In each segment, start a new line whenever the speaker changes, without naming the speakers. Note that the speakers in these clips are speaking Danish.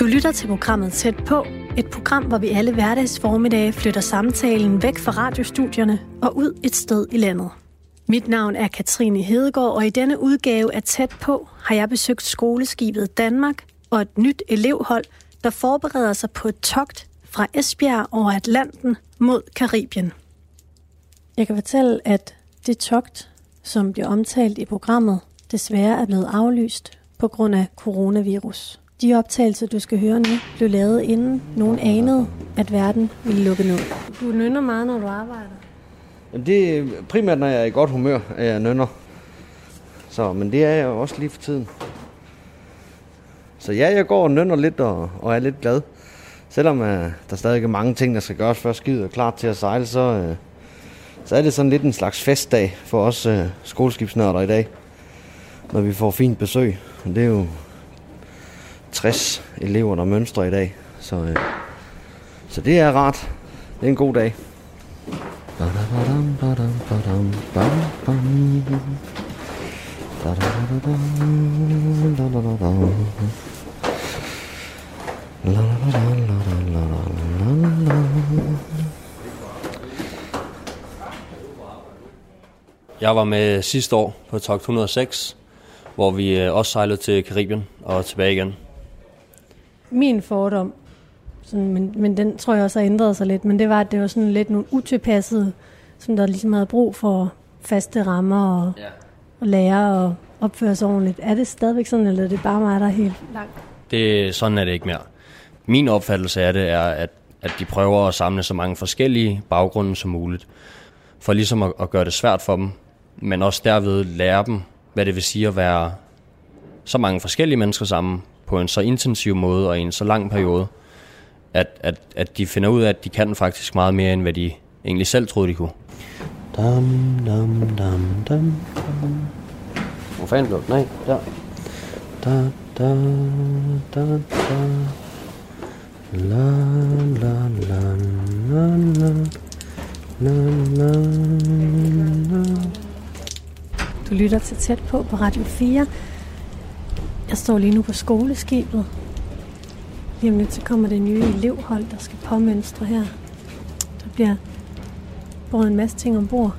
Du lytter til programmet Tæt på, et program, hvor vi alle hverdagsformiddage flytter samtalen væk fra radiostudierne og ud et sted i landet. Mit navn er Katrine Hedegaard, og i denne udgave af Tæt på har jeg besøgt skoleskibet Danmark og et nyt elevhold, der forbereder sig på et togt fra Esbjerg over Atlanten mod Karibien. Jeg kan fortælle, at det togt, som bliver omtalt i programmet, desværre er blevet aflyst på grund af coronavirus. De optagelser, du skal høre nu, blev lavet inden nogen anede, at verden ville lukke ned. Du nynner meget, når du arbejder.
Jamen det er primært, når jeg er i godt humør, at jeg nynner. Så, men det er jeg også lige for tiden. Så ja, jeg går og nynner lidt og, og er lidt glad. Selvom uh, der stadig er mange ting, der skal gøres, før skibet er klar til at sejle, så, uh, så er det sådan lidt en slags festdag for os uh, skoleskibsnørder i dag. Når vi får fint besøg. Det er jo 60 elever, der mønstrer i dag. Så, øh, så det er rart. Det er en god dag.
Jeg var med sidste år på Tok 106, hvor vi øh, også sejlede til Karibien og tilbage igen.
Min fordom, sådan, men, men den tror jeg også har ændret sig lidt, men det var, at det var sådan lidt nogle utilpassede, som der ligesom havde brug for faste rammer og,
Ja.
og lære og opføre sig ordentligt. Er det stadigvæk sådan, eller er det bare mig, der er helt langt?
Det, sådan er det ikke mere. Min opfattelse af det er, at, at de prøver at samle så mange forskellige baggrunde som muligt, for ligesom at, at gøre det svært for dem, men også derved lære dem, hvad det vil sige at være så mange forskellige mennesker sammen på en så intensiv måde og i en så lang periode, at, at, at de finder ud af, at de kan faktisk meget mere, end hvad de egentlig selv troede, de kunne.
Dam, dam, dam, dam.
Hvor fanden blev Nej, der.
Da, da, da, da. La, la, la, la, la. La, la, la.
Du lytter til tæt på på Radio 4. Jeg står lige nu på skoleskibet. Lige om lidt så kommer det nye elevhold, der skal påmønstre her. Der bliver båret en masse ting ombord.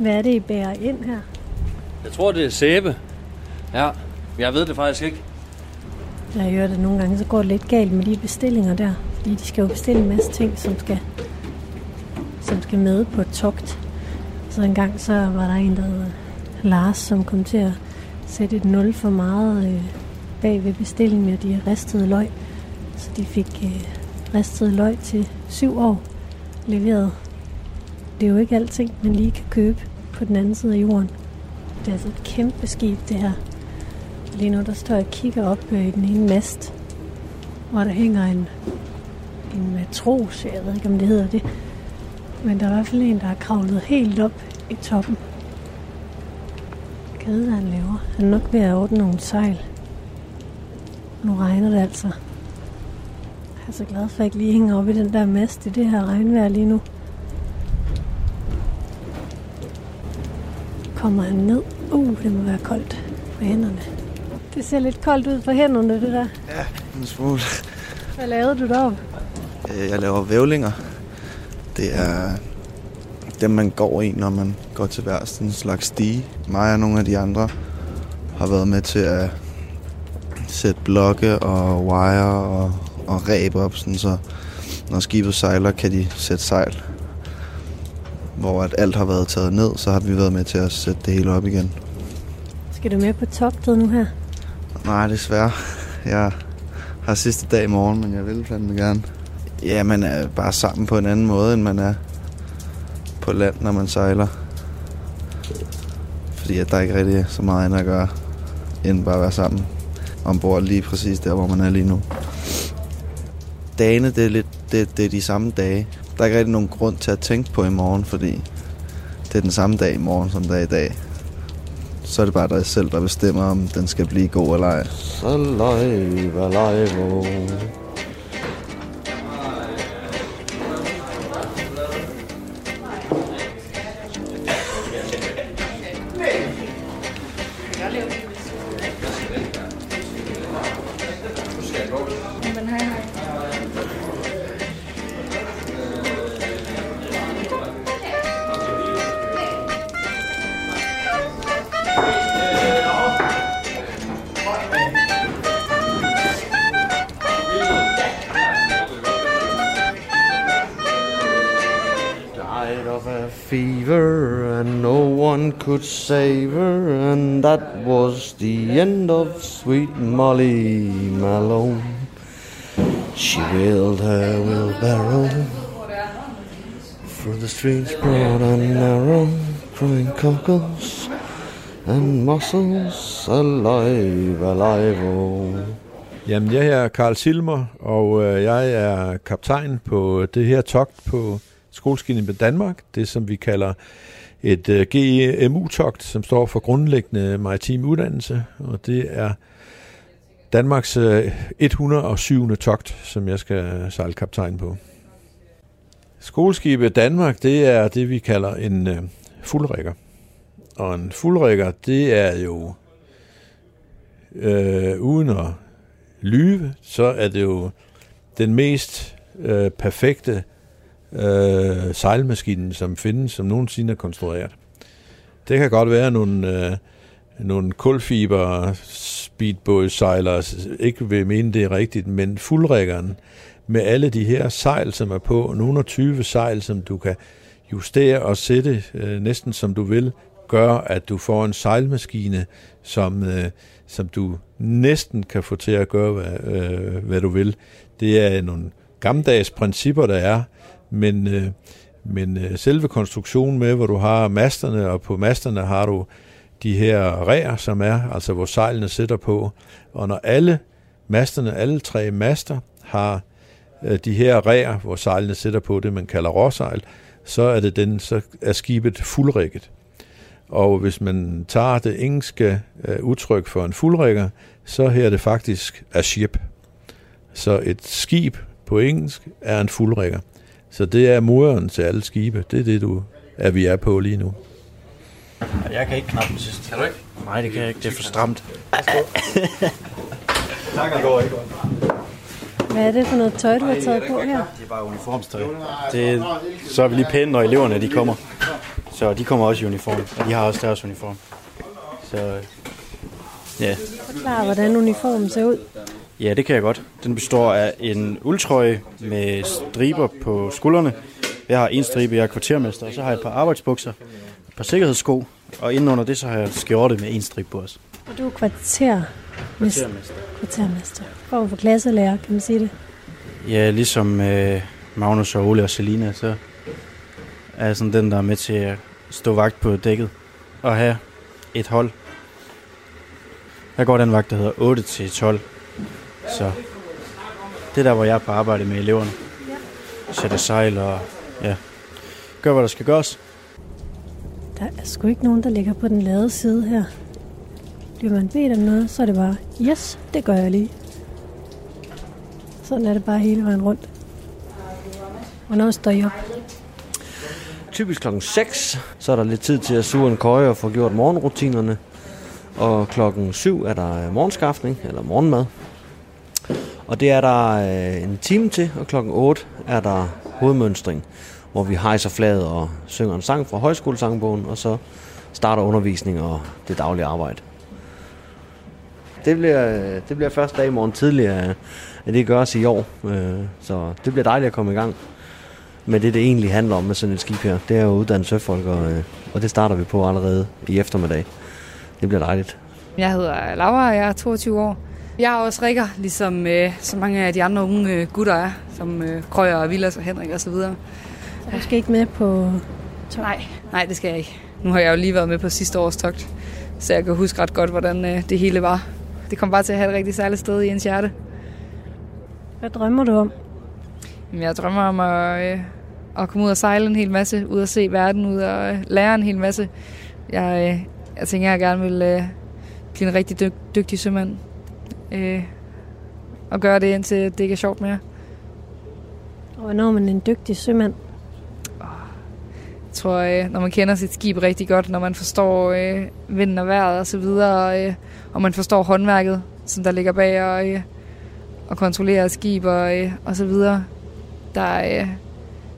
Hvad er det, I bærer ind her?
Jeg tror, det er sæbe. Ja, jeg ved det faktisk ikke.
Jeg hørt, at nogle gange så går det lidt galt med de bestillinger der. Fordi de skal jo bestille en masse ting, som skal, som skal med på et togt. Så en gang så var der en, der hed Lars, som kom til at sætte et nul for meget øh, bag ved bestillingen af de ristede løg. Så de fik øh, ristede løg til syv år leveret. Det er jo ikke alting, man lige kan købe på den anden side af jorden. Det er altså et kæmpe skib, det her. Lige nu der står jeg og kigger op øh, i den ene mast, hvor der hænger en, en matros, jeg ved ikke om det hedder det. Men der er i hvert fald en, der har kravlet helt op i toppen. Hvad han laver. Han er nok ved at ordne nogle sejl. Nu regner det altså. Jeg er så glad for, at jeg ikke lige hænger op i den der mast i det her regnvejr lige nu. Kommer han ned? Uh, det må være koldt på hænderne. Det ser lidt koldt ud på hænderne, det der.
Ja, en smule.
Hvad lavede du deroppe?
Øh, Jeg laver vævlinger. Det er dem, man går i, når man går til værs. Sådan en slags stige. Mig og nogle af de andre har været med til at sætte blokke og wire og, og ræb op, sådan så når skibet sejler, kan de sætte sejl. Hvor at alt har været taget ned, så har vi været med til at sætte det hele op igen.
Skal du med på togtet nu her?
Nej, desværre. Jeg har sidste dag i morgen, men jeg vil fandme gerne. Ja, man er bare sammen på en anden måde, end man er på land, når man sejler. Fordi at der ikke rigtig er så meget andet at gøre, end bare at være sammen ombord lige præcis der, hvor man er lige nu. Dagene, det er, lidt, det, det er de samme dage. Der er ikke rigtig nogen grund til at tænke på i morgen, fordi det er den samme dag i morgen, som der er i dag. Så er det bare dig selv, der bestemmer, om den skal blive god eller ej.
Så live, live. One could save her, and that was the end of sweet Molly Malone. She wheeled her wheelbarrow through the streets broad and narrow, crying cockles and mussels alive, alive, oh.
Jamen, jeg er Karl Silmer, og øh, jeg er kaptajn på det her togt på Skoleskibet Danmark, det som vi kalder et øh, GMU-togt, som står for grundlæggende maritim uddannelse, og det er Danmarks øh, 107. togt, som jeg skal sejle kaptajn på. Skoleskibet Danmark, det er det, vi kalder en øh, fuldrækker. Og en fuldrækker, det er jo øh, uden at lyve, så er det jo den mest øh, perfekte øh, sejlmaskinen, som findes, som nogensinde er konstrueret. Det kan godt være nogle, øh, nogle kulfiber speedbådsejlere ikke vil mene det er rigtigt, men fuldrækkeren med alle de her sejl, som er på, nogle 20 sejl, som du kan justere og sætte øh, næsten som du vil, gør, at du får en sejlmaskine, som, øh, som du næsten kan få til at gøre, hvad, øh, hvad du vil. Det er nogle gammeldags principper, der er, men, øh, men øh, selve konstruktionen med, hvor du har masterne, og på masterne har du de her ræer, som er, altså hvor sejlene sætter på, og når alle masterne, alle tre master, har øh, de her ræer, hvor sejlene sætter på det, man kalder råsejl, så er det den, så er skibet fuldrigget. Og hvis man tager det engelske øh, udtryk for en fuldrigger, så her er det faktisk a ship. Så et skib på engelsk er en fuldrigger. Så det er moderen til alle skibe. Det er det, du er, vi er på lige nu.
Jeg kan ikke knappe den sidste. Kan du ikke? Nej, det kan jeg ikke. Det er for stramt.
tak, går ikke. Hvad er det for noget tøj, du har taget på her?
Det er bare uniformstøj. Det, så er vi lige pæne, når eleverne de kommer. Så de kommer også i uniform, og de har også deres uniform. Så ja.
Forklar, hvordan uniformen ser ud.
Ja, det kan jeg godt. Den består af en uldtrøje med striber på skuldrene. Jeg har en stribe, jeg er kvartermester, og så har jeg et par arbejdsbukser, et par sikkerhedssko, og indenunder det så har jeg skjorte med en strip på os.
Og du er kvarter...
Kvartermester.
Kvartermester. Form for klasselærer, kan man sige det?
Ja, ligesom øh, Magnus og Ole og Selina, så er jeg sådan den, der er med til at stå vagt på dækket og have et hold. Jeg går den vagt, der hedder 8 til 12. Så det er der, hvor jeg er på arbejde med eleverne. Sætter sejl og ja, gør, hvad der skal gøres.
Der er sgu ikke nogen, der ligger på den lade side her. Bliver man bedt om noget, så er det bare, yes, det gør jeg lige. Sådan er det bare hele vejen rundt. Hvornår står I op?
Typisk klokken 6, så er der lidt tid til at suge en køje og få gjort morgenrutinerne. Og klokken 7 er der morgenskaftning, eller morgenmad. Og det er der øh, en time til, og klokken 8 er der hovedmønstring, hvor vi hejser flaget og synger en sang fra højskolesangbogen, og så starter undervisning og det daglige arbejde. Det bliver, det bliver første dag i morgen tidligere, øh, at det gøres i år, øh, så det bliver dejligt at komme i gang med det, det egentlig handler om med sådan et skib her. Det er jo uddanne søfolk, og, og det starter vi på allerede i eftermiddag. Det bliver dejligt.
Jeg hedder Laura, og jeg er 22 år. Jeg er også rikker, ligesom øh, så mange af de andre unge øh, gutter er, som øh, Krøyer og Villas og Henrik osv.
Så du skal ikke med på
togt? Nej, nej, det skal jeg ikke. Nu har jeg jo lige været med på sidste års togt, så jeg kan huske ret godt, hvordan øh, det hele var. Det kom bare til at have et rigtig særligt sted i ens hjerte.
Hvad drømmer du om?
Jeg drømmer om at, øh, at komme ud og sejle en hel masse, ud og se verden, ud og øh, lære en hel masse. Jeg, øh, jeg tænker, at jeg gerne vil øh, blive en rigtig dyg, dygtig sømand. Øh, og gøre det, indtil det ikke er sjovt mere.
Og hvornår er man en dygtig sømand?
Jeg tror, øh, når man kender sit skib rigtig godt, når man forstår øh, vinden og vejret og så videre, øh, og man forstår håndværket, som der ligger bag og, øh, og kontrollere skib og, øh, og så videre. Der, øh,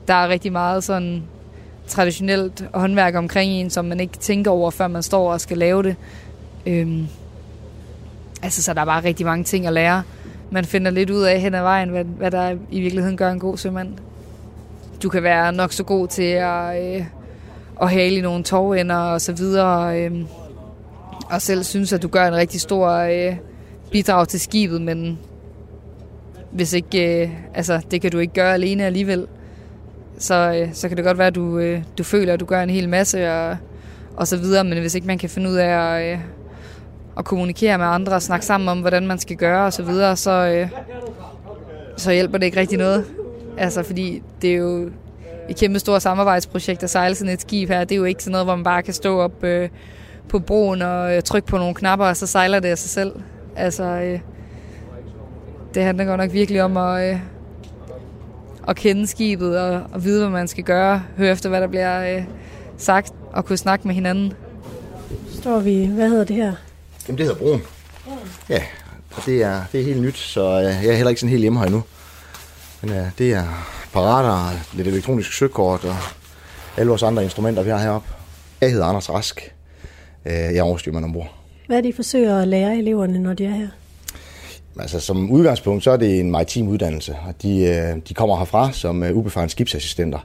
der er rigtig meget sådan traditionelt håndværk omkring en, som man ikke tænker over, før man står og skal lave det. Øhm, altså, så der er bare rigtig mange ting at lære. Man finder lidt ud af hen ad vejen, hvad, hvad der i virkeligheden gør en god sømand. Du kan være nok så god til at øh, at hale i nogle torvender og så videre. Øh, og selv synes, at du gør en rigtig stor øh, bidrag til skibet, men hvis ikke, øh, altså, det kan du ikke gøre alene alligevel. Så, øh, så kan det godt være, at du, øh, du føler, at du gør en hel masse og, og så videre, men hvis ikke man kan finde ud af at, øh, at kommunikere med andre og snakke sammen om, hvordan man skal gøre og så videre, så, øh, så hjælper det ikke rigtig noget. Altså, fordi det er jo et kæmpe stort samarbejdsprojekt at sejle sådan et skib her. Det er jo ikke sådan noget, hvor man bare kan stå op øh, på broen og øh, trykke på nogle knapper, og så sejler det af sig selv. Altså, øh, det handler godt nok virkelig om at, øh, at kende skibet og, og vide, hvad man skal gøre, høre efter, hvad der bliver øh, sagt, og kunne snakke med hinanden.
Står vi, hvad hedder det her?
Jamen, det hedder broen. Ja, og det er, det er helt nyt, så øh, jeg er heller ikke sådan helt hjemme her endnu. Men øh, det er parater lidt elektronisk søkort og alle vores andre instrumenter, vi har heroppe. Jeg hedder Anders Rask. Øh, jeg er overstyrmand ombord.
Hvad er det, I forsøger at lære eleverne, når de er her?
Altså, som udgangspunkt, så er det en maritim uddannelse, og de, de kommer herfra som ubefarne skibsassistenter.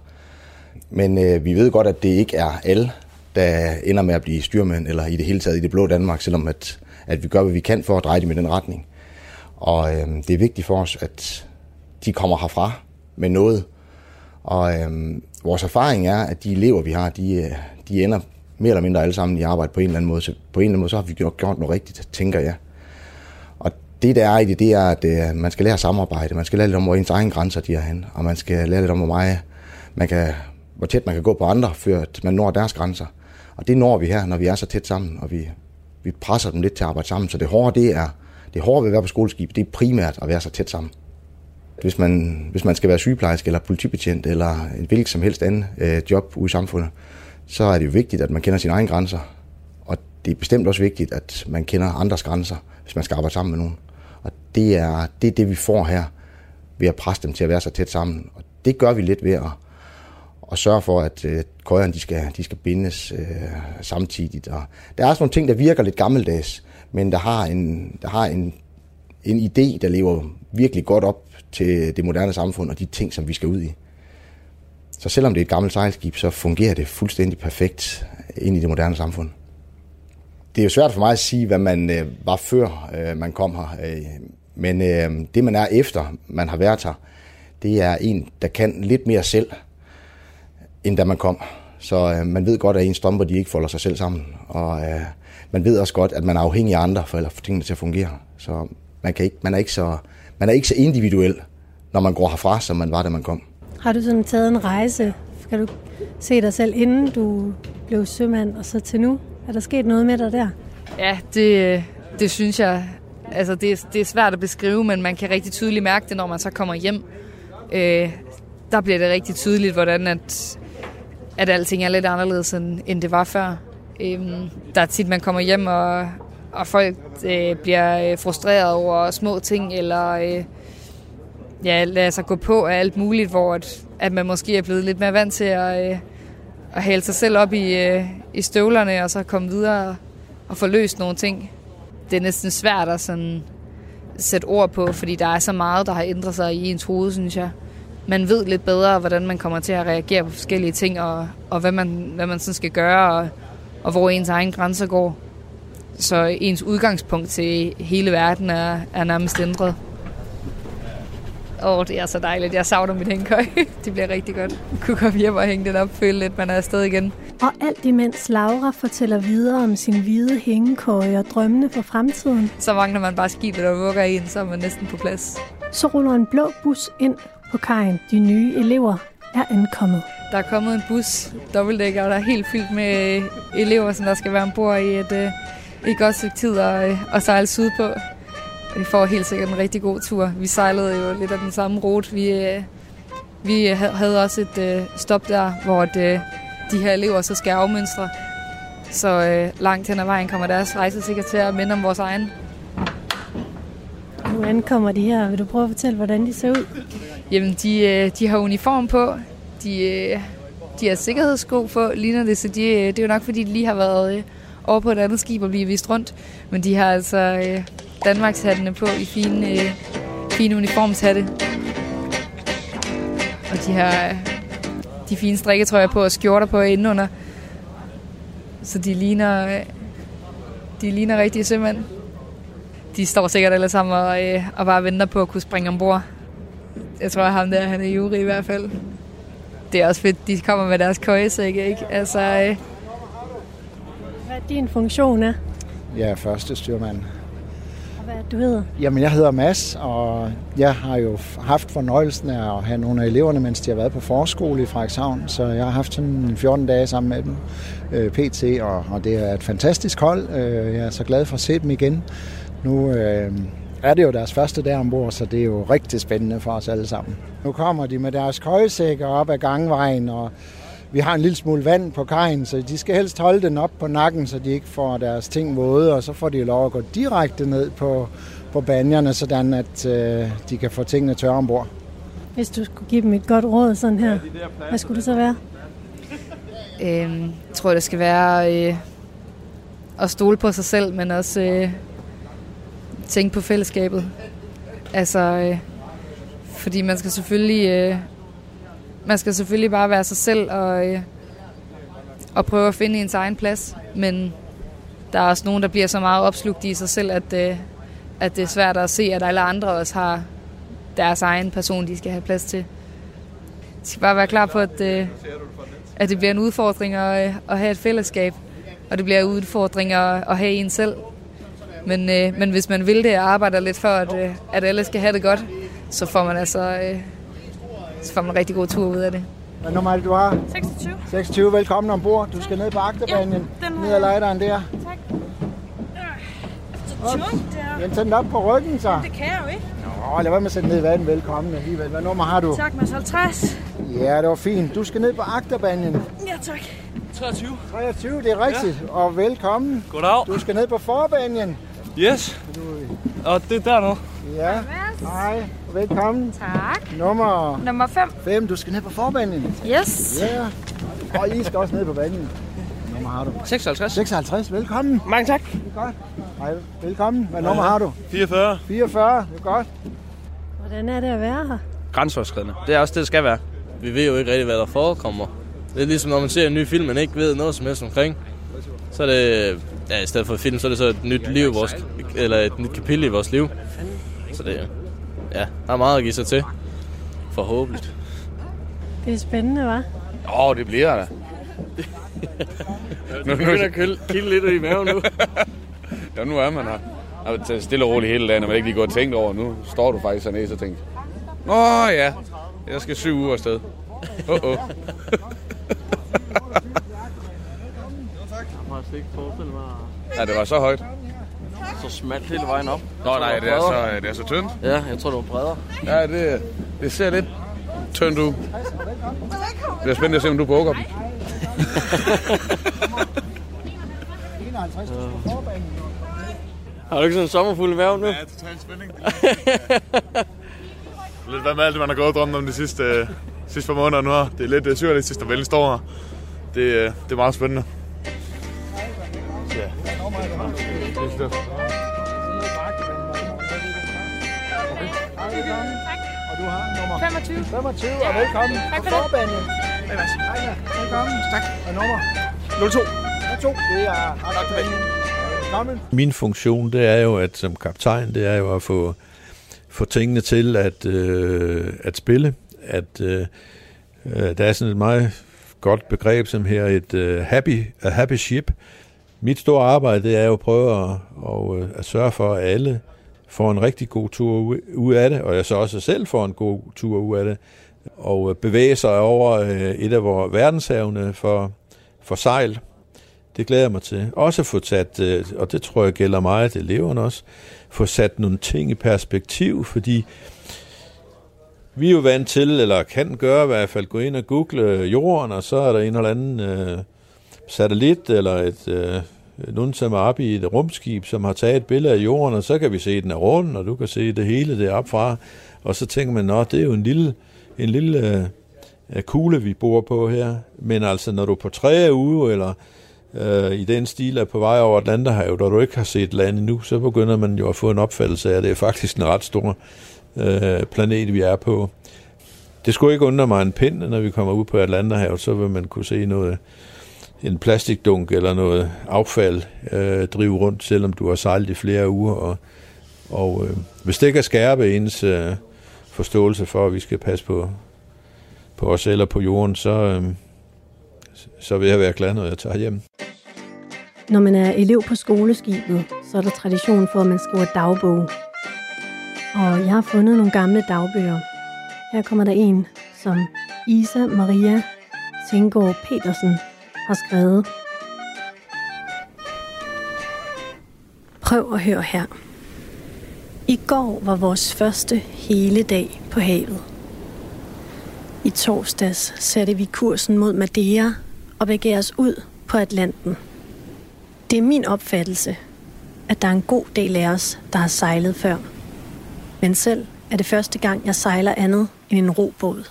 Men øh, vi ved godt, at det ikke er alle, der ender med at blive styrmænd, eller i det hele taget i det blå Danmark, selvom at, at vi gør, hvad vi kan for at dreje dem i den retning. Og øh, det er vigtigt for os, at de kommer herfra med noget. Og øh, vores erfaring er, at de elever, vi har, de, øh, de ender mere eller mindre alle sammen i arbejde på en eller anden måde. Så på en eller anden måde, så har vi gjort, gjort noget rigtigt, tænker jeg. Og det, der er i det, det er, at øh, man skal lære at samarbejde. Man skal lære lidt om, hvor ens egen grænser de er hen. Og man skal lære lidt om, hvor, meget man kan, hvor tæt man kan gå på andre, før man når deres grænser. Og det når vi her, når vi er så tæt sammen, og vi, vi presser dem lidt til at arbejde sammen. Så det hårde, det er, det hårde ved at være på skoleskib, det er primært at være så tæt sammen. Hvis man, hvis man skal være sygeplejerske eller politibetjent eller en hvilket som helst andet øh, job ude i samfundet, så er det jo vigtigt, at man kender sine egne grænser. Og det er bestemt også vigtigt, at man kender andres grænser, hvis man skal arbejde sammen med nogen. Og det er det, er det vi får her ved at presse dem til at være så tæt sammen. Og det gør vi lidt ved at, og sørge for, at øh, køjerne de skal, de skal bindes øh, samtidigt. Og der er også nogle ting, der virker lidt gammeldags, men der har en, der har en, en idé, der lever virkelig godt op til det moderne samfund og de ting, som vi skal ud i. Så selvom det er et gammelt sejlskib, så fungerer det fuldstændig perfekt ind i det moderne samfund. Det er jo svært for mig at sige, hvad man øh, var før øh, man kom her. Øh, men øh, det man er efter man har været her, det er en, der kan lidt mere selv, end da man kom. Så øh, man ved godt, at ens strømper de ikke folder sig selv sammen. Og øh, man ved også godt, at man er afhængig af andre for at få tingene til at fungere. Så man, kan ikke, man, er ikke så, man er ikke så individuel, når man går herfra, som man var, da man kom.
Har du sådan taget en rejse? Kan du se dig selv, inden du blev sømand, og så til nu? Er der sket noget med dig der?
Ja, det, det synes jeg. Altså, det, er, det er svært at beskrive, men man kan rigtig tydeligt mærke det, når man så kommer hjem. Øh, der bliver det rigtig tydeligt, hvordan at, at alting er lidt anderledes, end, end det var før. Øhm, der er tit, man kommer hjem, og, og folk øh, bliver øh, frustreret over små ting, eller øh, ja, lader sig gå på af alt muligt, hvor at, at man måske er blevet lidt mere vant til at, øh, at hælde sig selv op i, øh, i støvlerne, og så komme videre og få løst nogle ting. Det er næsten svært at sådan sætte ord på, fordi der er så meget, der har ændret sig i ens hoved, synes jeg. Man ved lidt bedre, hvordan man kommer til at reagere på forskellige ting, og, og hvad man, hvad man sådan skal gøre, og, og hvor ens egen grænser går. Så ens udgangspunkt til hele verden er, er nærmest ændret. Åh, oh, det er så dejligt. Jeg savner mit hængekøj. det bliver rigtig godt. Jeg kunne komme hjem og hænge den op, føle lidt, man er afsted igen.
Og alt imens Laura fortæller videre om sin hvide hængekøj og drømmene for fremtiden.
Så mangler man bare skibet og vugger ind, så er man næsten på plads.
Så ruller en blå bus ind på kajen. De nye elever er ankommet.
Der er kommet en bus, dobbeltdækker, og der er helt fyldt med elever, som der skal være ombord i et, øh, et godt stykke tid og, og sejle sydpå. Vi får helt sikkert en rigtig god tur. Vi sejlede jo lidt af den samme rute. Vi, øh, vi havde også et øh, stop der, hvor de her elever så skal afmønstre. Så langt hen ad vejen kommer deres rejse sikkert til at minde om vores egen.
Nu ankommer de her. Vil du prøve at fortælle, hvordan de ser ud?
Jamen, de, øh, de har uniform på. De, øh, de har sikkerhedssko på, ligner det, så de, øh, det er jo nok, fordi de lige har været over på et andet skib og blive vist rundt. Men de har altså Danmarkshattene på i fine, fine uniformshatte. Og de har de fine strikketrøjer på og skjorter på indenunder. så de ligner, de ligner rigtige sømænd. De står sikkert alle sammen og, og bare venter på at kunne springe ombord. Jeg tror, at ham der, han er jury i hvert fald. Det er også fedt, de kommer med deres køjesække, ikke? Altså, øh,
Hvad er din funktion er?
Jeg er første styrmand.
Og hvad er du hedder?
Jamen, jeg hedder Mads, og jeg har jo haft fornøjelsen af at have nogle af eleverne, mens de har været på forskole i Frederikshavn. Så jeg har haft sådan 14 dage sammen med dem, øh, PT, og, og det er et fantastisk hold. Øh, jeg er så glad for at se dem igen. Nu øh, er det jo deres første dag ombord, så det er jo rigtig spændende for os alle sammen. Nu kommer de med deres køjesækker op ad gangvejen, og vi har en lille smule vand på kajen, så de skal helst holde den op på nakken, så de ikke får deres ting våde, og så får de lov at gå direkte ned på, på banjerne, sådan at øh, de kan få tingene tørre ombord.
Hvis du skulle give dem et godt råd sådan her, hvad skulle det så være?
øh, jeg tror, det skal være øh, at stole på sig selv, men også øh, tænke på fællesskabet. Altså, øh, fordi man skal selvfølgelig... Øh, man skal selvfølgelig bare være sig selv og, øh, og prøve at finde ens egen plads. Men der er også nogen, der bliver så meget opslugt i sig selv, at, øh, at det er svært at se, at alle andre også har deres egen person, de skal have plads til. De skal bare være klar på, at, øh, at det bliver en udfordring at, øh, at have et fællesskab. Og det bliver en udfordring at, at have en selv. Men, øh, men hvis man vil det og arbejder lidt for, at, øh, at alle skal have det godt, så får man altså øh, så får man en rigtig god tur ud af det.
Hvad nummer er det, du har?
26.
26. Velkommen ombord. Du skal ned på agterbanen.
Ja,
ned ad lejderen der.
Tak. Så tungt der.
Men sæt den op på ryggen, så.
Det kan jeg jo ikke.
Nå, lad være med at sætte ned i vandet. Velkommen alligevel. Hvad nummer har du?
Tak, Mads 50.
Ja, det var fint. Du skal ned på agterbanen.
Ja, tak.
23.
23, det er rigtigt. Ja. Og velkommen.
Goddag.
Du skal ned på forbanen.
Yes. Og det er dernede.
Ja. Hej. Velkommen.
Tak.
Nummer
Nummer 5.
5. Du skal ned på forbanen.
Yes.
Ja. Og I skal også ned på banen. Nummer har du?
56.
56. Velkommen.
Mange tak.
Det er godt. Hej. Velkommen. Hvad nummer har du?
44.
44. Det er godt.
Hvordan er det at være her?
Grænseoverskridende. Det er også det, det skal være. Vi ved jo ikke rigtig, hvad der forekommer. Det er ligesom, når man ser en ny film, man ikke ved noget som helst omkring. Så er det, ja, i stedet for film, så er det så et nyt liv, i vores, eller et nyt kapitel i vores liv. Så det, ja, der er meget at give sig til. Forhåbentlig.
Det er spændende, var.
Åh, oh, det bliver der.
Nu begynder at kilde lidt i maven nu.
Ja, nu er man her. Taget stille og roligt hele dagen, og man ikke lige går og tænkt over. Nu står du faktisk hernede, så tænker Nå ja, jeg skal syv uger afsted. Åh, oh, oh. Ja, det var så højt.
Så smalt hele vejen op.
Nå nej, det er så, det er så tyndt.
Ja, jeg tror, det var bredere.
Ja, det, det ser lidt tyndt ud. Det er spændende at se, om du bukker dem.
51. Du skal på forbanen.
Har du ikke sådan en sommerfuld i maven nu?
Ja, total spænding. lidt hvad med alt det, man har gået og drømt om de sidste, øh, sidste par måneder nu her. Det er lidt uh, surrealistisk at vælge står her. Det, øh, det er meget spændende. Ja. Det er
Og du har nummer
25.
25, og velkommen
Tak
på
for det.
Hej, Mads. Velkommen. Tak. Og nummer
02.
02, det er agterbanen. Velkommen.
Min funktion, det er jo, at som kaptajn, det er jo at få, få tingene til at, øh, at spille. At øh, øh der er sådan et meget godt begreb som her, et øh, happy, a happy ship. Mit store arbejde, det er jo at prøve at, og, øh, at sørge for, at alle får en rigtig god tur ud af det, og jeg så også selv får en god tur ud af det, og øh, bevæge sig over øh, et af vores verdenshavne for, for sejl. Det glæder jeg mig til. Også få sat, og det tror jeg gælder mig, til eleverne også, få sat nogle ting i perspektiv, fordi vi er jo vant til, eller kan gøre i hvert fald, gå ind og google jorden, og så er der en eller anden øh, satellit, eller et, øh, nogen, som er oppe i et rumskib, som har taget et billede af jorden, og så kan vi se, at den er rund, og du kan se det hele deroppe fra, og så tænker man, nå, det er jo en lille, en lille øh, øh kugle, vi bor på her, men altså, når du er på træer uge, eller øh, i den stil er på vej over Atlanterhavet, og du ikke har set land endnu, så begynder man jo at få en opfattelse af, at det er faktisk en ret stor øh, planet, vi er på. Det skulle ikke undre mig en pind, når vi kommer ud på Atlanterhavet, så vil man kunne se noget, en plastikdunk eller noget affald øh, drive rundt, selvom du har sejlet i flere uger. Og, og øh, hvis det kan skærpe ens øh, forståelse for, at vi skal passe på, på os eller på jorden, så, øh, så vil jeg være glad, når jeg tager hjem.
Når man er elev på skoleskibet, så er der tradition for, at man skriver dagbog. Og jeg har fundet nogle gamle dagbøger. Her kommer der en, som Isa Maria Tengård Petersen har skrevet. Prøv at høre her. I går var vores første hele dag på havet. I torsdags satte vi kursen mod Madeira og begav os ud på Atlanten. Det er min opfattelse, at der er en god del af os, der har sejlet før. Men selv er det første gang, jeg sejler andet end en robåd.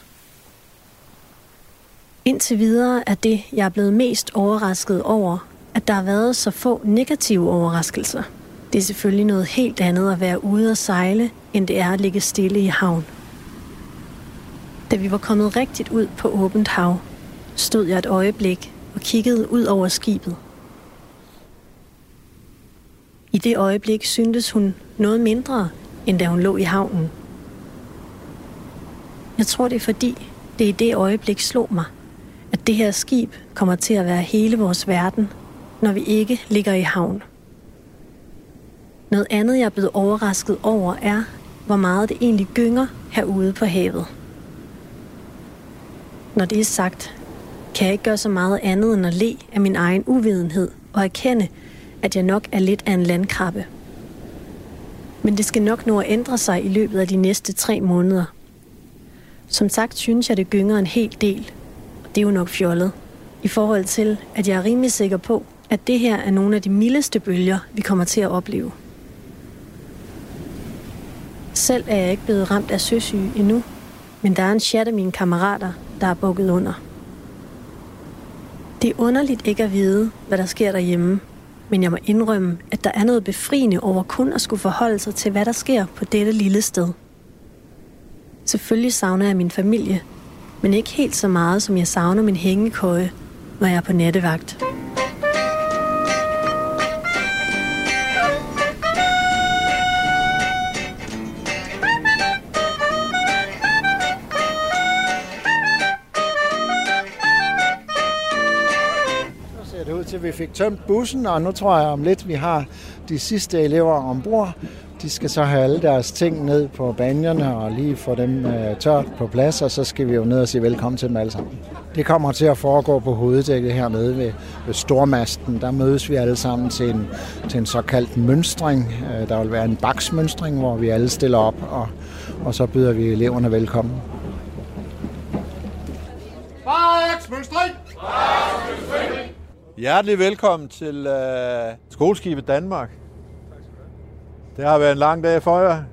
Indtil videre er det, jeg er blevet mest overrasket over, at der har været så få negative overraskelser. Det er selvfølgelig noget helt andet at være ude og sejle, end det er at ligge stille i havn. Da vi var kommet rigtigt ud på åbent hav, stod jeg et øjeblik og kiggede ud over skibet. I det øjeblik syntes hun noget mindre, end da hun lå i havnen. Jeg tror, det er fordi, det i det øjeblik slog mig, at det her skib kommer til at være hele vores verden, når vi ikke ligger i havn. Noget andet, jeg er blevet overrasket over, er, hvor meget det egentlig gynger herude på havet. Når det er sagt, kan jeg ikke gøre så meget andet end at le af min egen uvidenhed og erkende, at jeg nok er lidt af en landkrabbe. Men det skal nok nå at ændre sig i løbet af de næste tre måneder. Som sagt synes jeg, det gynger en hel del, det er jo nok fjollet, i forhold til, at jeg er rimelig sikker på, at det her er nogle af de mildeste bølger, vi kommer til at opleve. Selv er jeg ikke blevet ramt af søsyge endnu, men der er en chat af mine kammerater, der er bukket under. Det er underligt ikke at vide, hvad der sker derhjemme, men jeg må indrømme, at der er noget befriende over kun at skulle forholde sig til, hvad der sker på dette lille sted. Selvfølgelig savner jeg min familie, men ikke helt så meget, som jeg savner min hængekøje, når jeg er på nattevagt.
Så ser det ud til, at vi fik tømt bussen, og nu tror jeg om lidt, vi har de sidste elever ombord. De skal så have alle deres ting ned på banjerne og lige få dem øh, tørt på plads, og så skal vi jo ned og sige velkommen til dem alle sammen. Det kommer til at foregå på hoveddækket hernede ved, ved Stormasten. Der mødes vi alle sammen til en, til en såkaldt mønstring. Øh, Der vil være en baksmønstring, hvor vi alle stiller op, og, og så byder vi eleverne velkommen.
Hjertelig velkommen til øh, Skoleskibet Danmark. Det har været en lang dag for jer,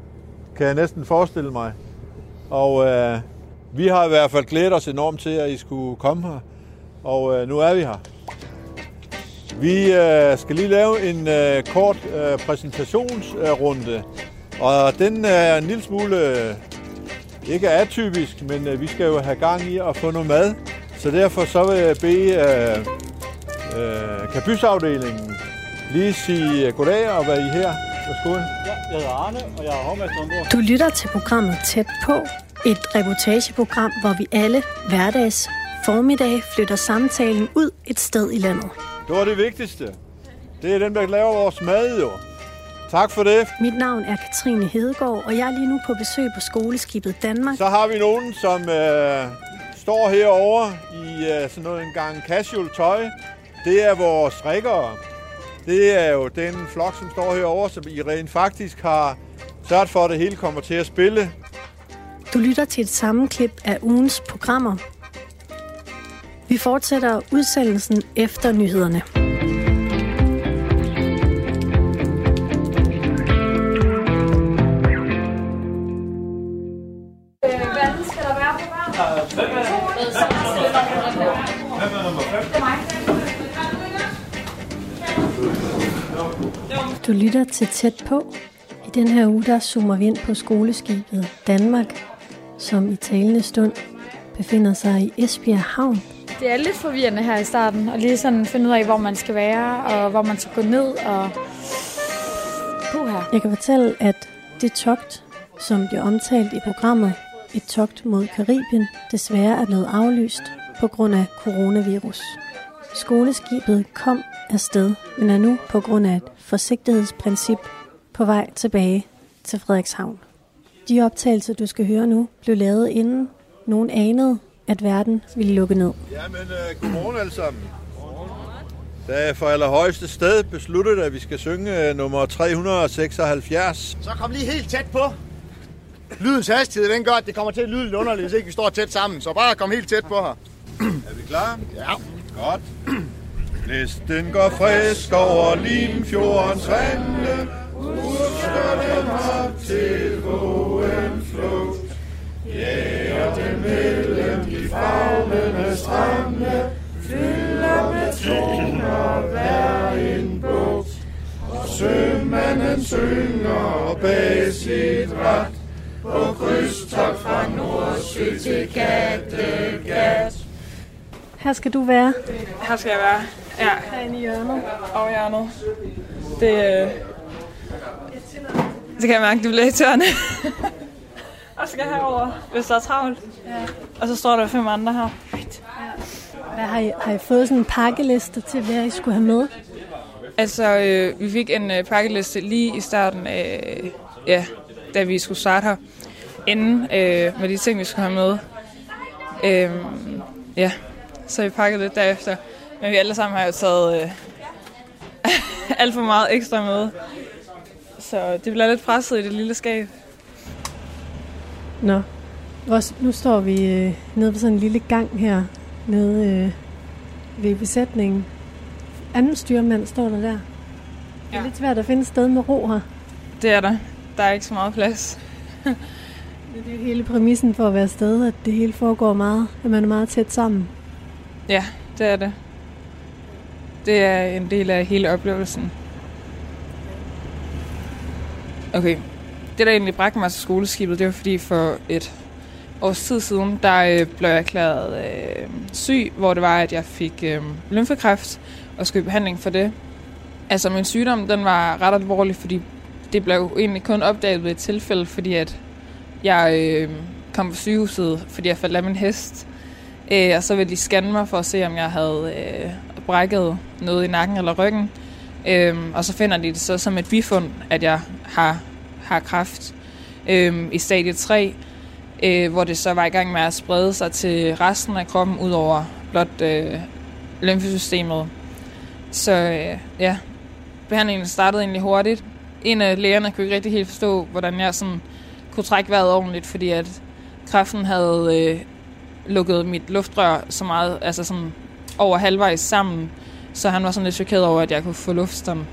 kan jeg næsten forestille mig. Og øh, vi har i hvert fald glædet os enormt til, at I skulle komme her. Og øh, nu er vi her. Vi øh, skal lige lave en øh, kort øh, præsentationsrunde. Og den er en lille smule øh, ikke atypisk, men øh, vi skal jo have gang i at få noget mad. Så derfor så vil jeg bede øh, øh, kabysafdelingen lige sige goddag og være I her. Værsgo.
Jeg hedder Arne, og jeg er hovmester.
Du lytter til programmet Tæt på, et reportageprogram, hvor vi alle hverdags formiddag flytter samtalen ud et sted i landet.
Det var det vigtigste. Det er dem, der laver vores mad, jo. Tak for det.
Mit navn er Katrine Hedegaard, og jeg er lige nu på besøg på skoleskibet Danmark.
Så har vi nogen, som øh, står herovre i øh, sådan noget en gang casual tøj. Det er vores rikkere. Det er jo den flok, som står herovre, som I rent faktisk har sørget for, at det hele kommer til at spille.
Du lytter til et sammenklip af ugens programmer. Vi fortsætter udsendelsen efter nyhederne. Du lytter til tæt på. I den her uge, der zoomer vi ind på skoleskibet Danmark, som i talende stund befinder sig i Esbjerg Havn.
Det er lidt forvirrende her i starten, og lige sådan finde ud af, hvor man skal være, og hvor man skal gå ned, og... Puha.
Jeg kan fortælle, at det togt, som bliver omtalt i programmet, et togt mod Karibien, desværre er blevet aflyst på grund af coronavirus. Skoleskibet kom afsted, men er nu på grund af et forsigtighedsprincip på vej tilbage til Frederikshavn. De optagelser, du skal høre nu, blev lavet inden nogen anede, at verden ville lukke ned.
Jamen, uh, godmorgen alle sammen. Der er for allerhøjeste sted besluttet, at vi skal synge uh, nummer 376.
Så kom lige helt tæt på. Lydens hastighed, den gør, at det kommer til at lyde lidt underligt, hvis ikke vi står tæt sammen. Så bare kom helt tæt på her.
Er vi klar?
Ja.
Godt. Blæsten går frisk over Limfjordens rande. Husker dem op til vågen flugt. Jæger dem mellem de fagnende strande. Fylder med toner hver en bugt. Og sømanden synger bag sit ret. På krydstogt fra Nordsjø til Kattegat.
Her skal du være.
Her skal jeg være. Ja.
Herinde i hjørnet.
Og hjørnet. Det, øh... det kan jeg mærke, det bliver tørne. og skal herover, hvis der er travlt.
Ja.
Og så står der fem andre her.
Hvad har, I, har I fået sådan en pakkeliste til, hvad I skulle have med?
Altså, øh, vi fik en øh, pakkeliste lige i starten af, øh, ja, da vi skulle starte her. Inden øh, med de ting, vi skulle have med. Øh, ja, så vi pakket lidt derefter. Men vi alle sammen har jo taget øh, alt for meget ekstra med. Så det bliver lidt presset i det lille skab.
Nå, nu står vi øh, nede på sådan en lille gang her, nede øh, ved besætningen. Anden styrmand står der der. Det er
Ja.
lidt svært at finde et sted med ro her.
Det er der. Der er ikke så meget plads.
Det er jo hele præmissen for at være afsted, at det hele foregår meget, at man er meget tæt sammen.
Ja, det er det. Det er en del af hele oplevelsen. Okay. Det, der egentlig bragte mig til skoleskibet, det var fordi for et års tid siden, der øh, blev jeg erklæret øh, syg, hvor det var, at jeg fik øh, lymfekræft og skulle i behandling for det. Altså min sygdom, den var ret alvorlig, fordi det blev egentlig kun opdaget ved et tilfælde, fordi at jeg øh, kom på sygehuset, fordi jeg faldt af min hest. Øh, og så ville de scanne mig for at se, om jeg havde øh, brækket noget i nakken eller ryggen. Øh, og så finder de det så som et bifund, at jeg har, har kræft øh, i stadie 3, øh, hvor det så var i gang med at sprede sig til resten af kroppen, ud over blot øh, lymfesystemet. Så øh, ja, behandlingen startede egentlig hurtigt. En af lægerne kunne ikke rigtig helt forstå, hvordan jeg sådan kunne trække vejret ordentligt, fordi at kræften havde øh, lukket mit luftrør så meget, altså sådan over halvvejs sammen, så han var sådan lidt chokeret over, at jeg kunne få luftstrøm,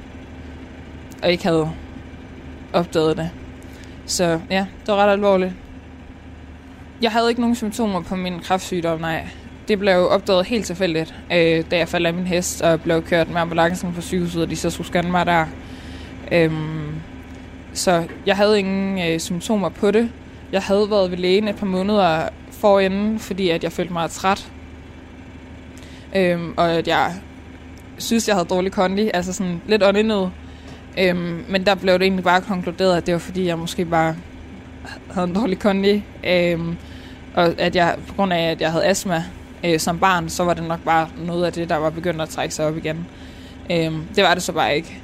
og ikke havde opdaget det. Så ja, det var ret alvorligt. Jeg havde ikke nogen symptomer på min kræftsygdom, nej. Det blev opdaget helt tilfældigt, øh, da jeg faldt af min hest og blev kørt med ambulancen på sygehuset, og de så skulle scanne mig der. Øhm, så jeg havde ingen øh, symptomer på det. Jeg havde været ved lægen et par måneder forinden, fordi at jeg følte mig træt. Øhm, og at jeg synes, jeg havde dårlig kondi, altså sådan lidt åndenød. Øhm, men der blev det egentlig bare konkluderet, at det var fordi, jeg måske bare havde en dårlig kondi. Øhm, og at jeg, på grund af, at jeg havde astma øh, som barn, så var det nok bare noget af det, der var begyndt at trække sig op igen. Øhm, det var det så bare ikke.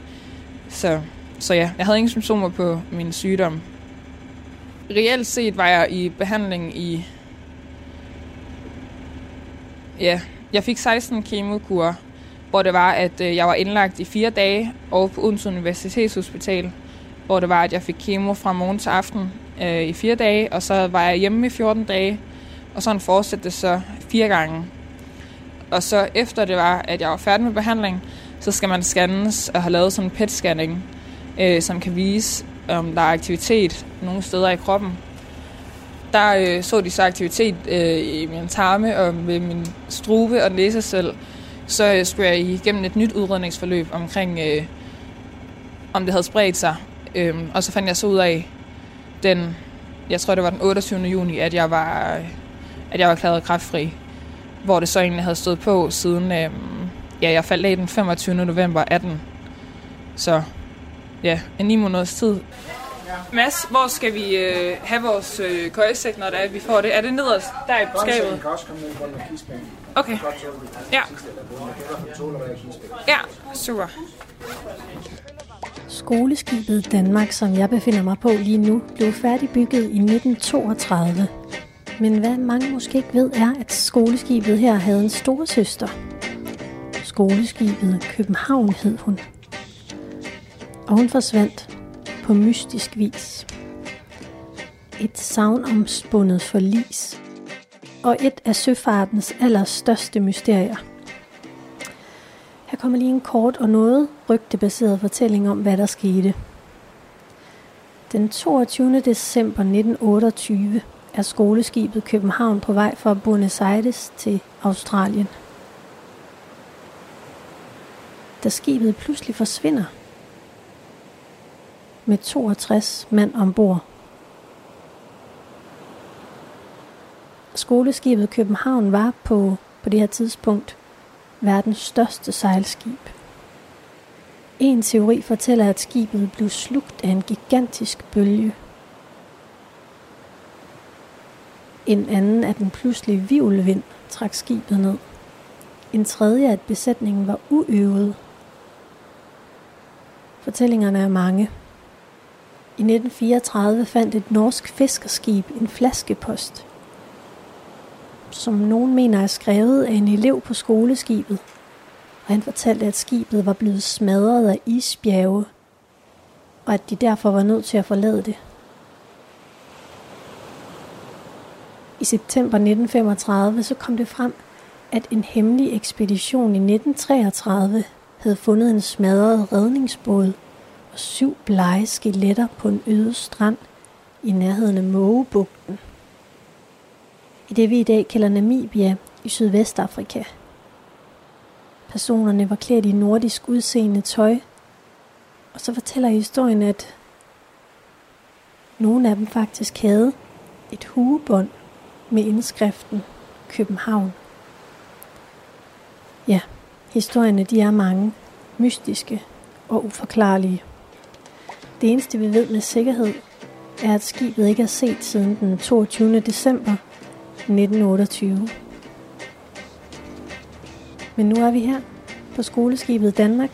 Så, så ja, jeg havde ingen symptomer på min sygdom. Reelt set var jeg i behandling i... Ja, jeg fik 16 kemokurer, hvor det var, at øh, jeg var indlagt i fire dage over på Odense Universitetshospital, hvor det var, at jeg fik kemo fra morgen til aften øh, i fire dage, og så var jeg hjemme i 14 dage, og sådan fortsatte det så fire gange. Og så efter det var, at jeg var færdig med behandling, så skal man scannes og have lavet sådan en PET-scanning, øh, som kan vise, om der er aktivitet nogle steder i kroppen. Der øh, så de så aktivitet øh, i min tarme og med min strube og næsesæl. Så øh, skulle jeg igennem et nyt udredningsforløb omkring, øh, om det havde spredt sig. Øh, og så fandt jeg så ud af, den, jeg tror det var den 28. juni, at jeg var, at jeg var klaret kræftfri. hvor det så egentlig havde stået på siden, øh, ja, jeg faldt af den 25. november 18. Så ja, en ni måneders tid. Mads, hvor skal vi øh, have vores øh, køjesæk, når det er, vi får det? Er det nederst der i skabet?
kan også komme ned.
Okay. Ja. Ja, super.
Skoleskibet Danmark, som jeg befinder mig på lige nu, blev færdigbygget i 1932. Men hvad mange måske ikke ved, er, at skoleskibet her havde en store søster. Skoleskibet København hed hun. Og hun forsvandt på mystisk vis. Et savnomspundet forlis. Og et af søfartens allerstørste mysterier. Her kommer lige en kort og noget rygtebaseret fortælling om, hvad der skete. Den 22. december 1928 er skoleskibet København på vej fra Buenos Aires til Australien. Da skibet pludselig forsvinder med 62 mand ombord. Skoleskibet København var på, på det her tidspunkt verdens største sejlskib. En teori fortæller, at skibet blev slugt af en gigantisk bølge. En anden, at den pludselige vivlvind trak skibet ned. En tredje, at besætningen var uøvet. Fortællingerne er mange. I 1934 fandt et norsk fiskerskib en flaskepost, som nogen mener er skrevet af en elev på skoleskibet, og han fortalte, at skibet var blevet smadret af isbjerge, og at de derfor var nødt til at forlade det. I september 1935 så kom det frem, at en hemmelig ekspedition i 1933 havde fundet en smadret redningsbåd og syv blege skeletter på en øde strand i nærheden af Mågebugten. I det vi i dag kalder Namibia i Sydvestafrika. Personerne var klædt i nordisk udseende tøj, og så fortæller historien, at nogle af dem faktisk havde et hugebånd med indskriften København. Ja, historierne de er mange, mystiske og uforklarlige. Det eneste vi ved med sikkerhed, er at skibet ikke er set siden den 22. december 1928. Men nu er vi her på skoleskibet Danmark,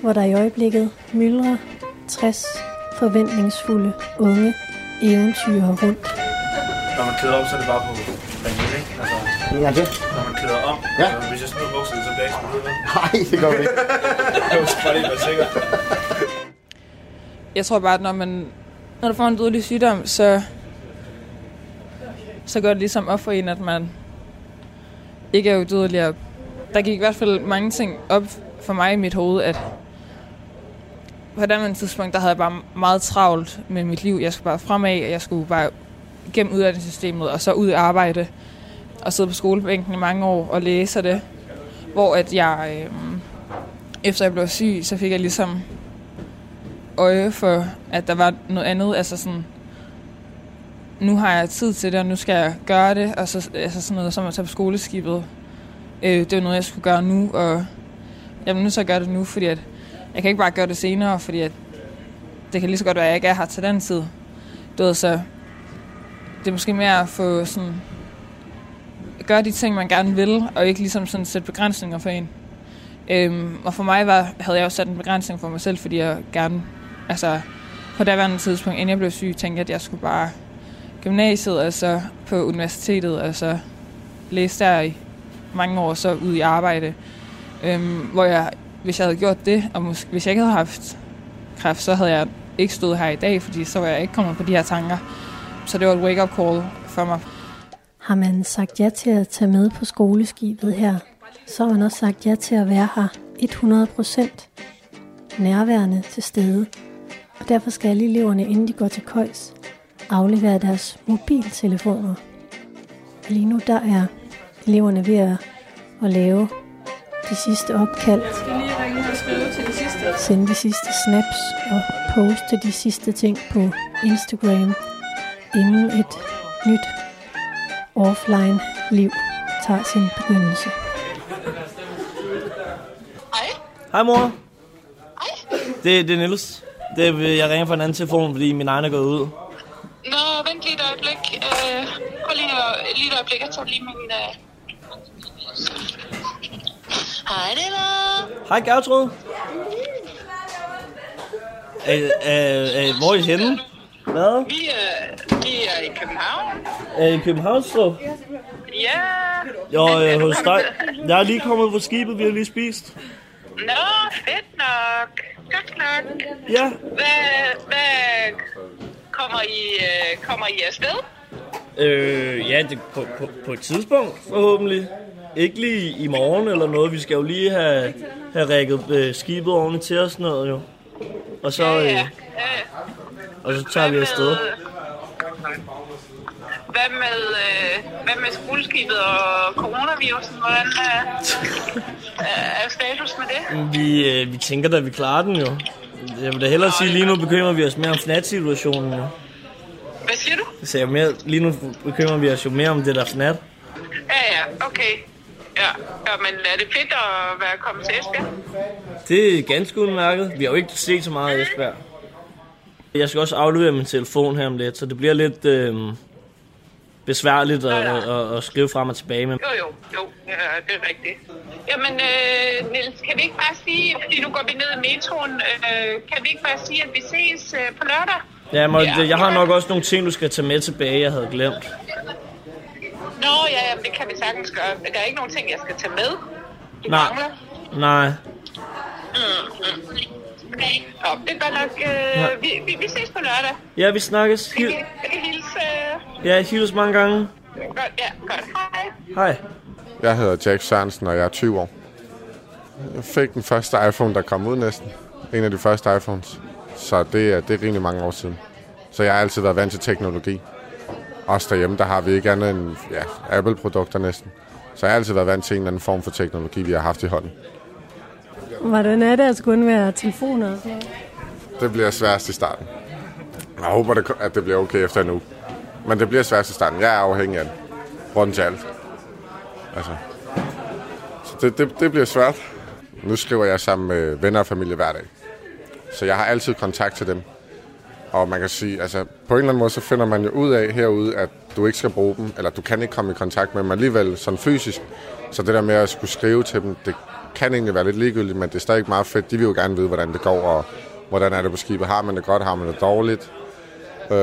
hvor der i øjeblikket myldrer 60 forventningsfulde unge eventyr rundt.
Når man klæder op, så er det bare på ringen, ikke? Altså,
gang til.
når man klæder om.
Ja.
Altså, hvis jeg smider bukserne, så bliver jeg ikke?
Nej, det gør vi ikke.
Det var bare lige være sikker.
Jeg tror bare, at når, man, når du får en dødelig sygdom, så, så går det ligesom op for en, at man ikke er udødelig. Der gik i hvert fald mange ting op for mig i mit hoved, at på det tidspunkt, der havde jeg bare meget travlt med mit liv. Jeg skulle bare fremad, og jeg skulle bare gennem uddannelsessystemet, og så ud i arbejde, og sidde på skolebænken i mange år og læse det. Hvor at jeg, øh, efter jeg blev syg, så fik jeg ligesom øje for, at der var noget andet. Altså sådan, nu har jeg tid til det, og nu skal jeg gøre det. Og så altså sådan noget som at tage på skoleskibet. Øh, det var noget, jeg skulle gøre nu, og jeg vil nu så gøre det nu, fordi at jeg kan ikke bare gøre det senere, fordi at det kan lige så godt være, at jeg ikke er her til den tid. Du ved, så det er måske mere at få sådan, gøre de ting, man gerne vil, og ikke ligesom sådan sætte begrænsninger for en. Øhm, og for mig var, havde jeg også sat en begrænsning for mig selv, fordi jeg gerne, altså på daværende tidspunkt, inden jeg blev syg, tænkte jeg, at jeg skulle bare gymnasiet, altså på universitetet, altså læse der i mange år, så ud i arbejde. Øhm, hvor jeg, hvis jeg havde gjort det, og måske, hvis jeg ikke havde haft kræft, så havde jeg ikke stået her i dag, fordi så var jeg ikke kommet på de her tanker. Så det var et wake-up call for mig.
Har man sagt ja til at tage med på skoleskibet her, så har man også sagt ja til at være her 100% nærværende til stede. Og derfor skal alle eleverne, inden de går til køjs, aflevere deres mobiltelefoner. Og lige nu der er eleverne ved at, at lave de sidste opkald,
Jeg skal lige ringe og skrive til det sidste.
sende de sidste snaps og poste de sidste ting på Instagram, inden et nyt offline liv tager sin begyndelse.
Hej mor. Hej. Det, det er Niels. Det, jeg ringer fra en anden telefon, fordi min egen er gået ud.
Nå, vent lige et øjeblik. Øh, prøv lige, at- lige et øjeblik. Jeg tager lige min... Øh... Hej, det er
Hej Gertrud. Øh, øh, øh, hvor er I henne? Hvad?
Vi er, vi er i København.
Er I i Københavnstrup?
Ja.
Jo, øh, hos dig. Jeg er lige kommet på skibet, vi har lige spist.
Nå, fedt nok. Godt nok.
Ja.
Hvad, hvad kommer I, øh, kommer I afsted?
Øh, ja, det, på, på, på et tidspunkt forhåbentlig. Ikke lige i morgen eller noget. Vi skal jo lige have, have rækket øh, skibet ordentligt til os noget jo. Og så, øh, og så tager vi afsted.
Hvad med, øh, hvad med skoleskibet og coronavirusen? Hvordan er, er status med det?
Vi, øh, vi tænker da, at vi klarer den jo. Jeg vil da hellere sige, lige nu bekymrer vi os mere om fnat-situationen jo.
Hvad siger du?
Jeg mere, lige nu bekymrer vi os jo mere om det der fnat.
Ja, ja, okay. Ja, ja, men er det fedt at være kommet til Esbjerg?
Det er ganske udmærket. Vi har jo ikke set så meget af Esbjerg. Jeg skal også aflevere min telefon her om lidt, så det bliver lidt øh, besværligt at, at, at, at skrive frem og tilbage. Men
Jo, jo, jo, ja, det er rigtigt. Jamen, øh, Niels, kan vi ikke bare sige, fordi nu går vi ned i metroen, øh, kan vi ikke bare sige, at vi ses øh, på lørdag?
ja, må, jeg har nok også nogle ting, du skal tage med tilbage, jeg havde glemt.
Nå, ja, jamen, det kan vi sagtens gøre. Der er ikke nogen ting, jeg skal tage med. Du
Nej.
mangler.
Nej.
Mm, mm. Okay. Nå, det er godt nok. Øh,
Ja.
vi, vi, vi ses på lørdag.
Ja, vi snakkes.
Jeg
Hil-
jeg kan hilse. Øh,
ja, hils mange gange.
godt, ja, godt. Hej.
Hej.
Jeg hedder Jack Sørensen, og jeg er 20 år. Jeg fik den første iPhone, der kom ud næsten. En af de første iPhones. Så det er, det er rimelig mange år siden. Så jeg har altid været vant til teknologi. Også derhjemme, der har vi ikke andet end ja, Apple-produkter næsten. Så jeg har altid været vant til en eller anden form for teknologi, vi har haft i hånden.
Hvordan er det at skulle undvære telefoner og sådan noget?
Det bliver sværest i starten. Jeg håber, det- at det bliver okay efter nu. Men det bliver sværest i starten. Jeg er afhængig af den. Rundt til alt. Altså. Så det, det, det bliver svært. Nu skriver jeg sammen med venner og familie hver dag. Så jeg har altid kontakt til dem. Og man kan sige, altså på en eller anden måde, så finder man jo ud af herude, at du ikke skal bruge dem, eller du kan ikke komme i kontakt med dem alligevel sådan fysisk. Så det der med at skulle skrive til dem, det kan egentlig være lidt ligegyldigt, men det er stadig meget fedt. De vil jo gerne vide, hvordan det går, og hvordan er det på skibet. Har man det godt, har man det dårligt? Øh,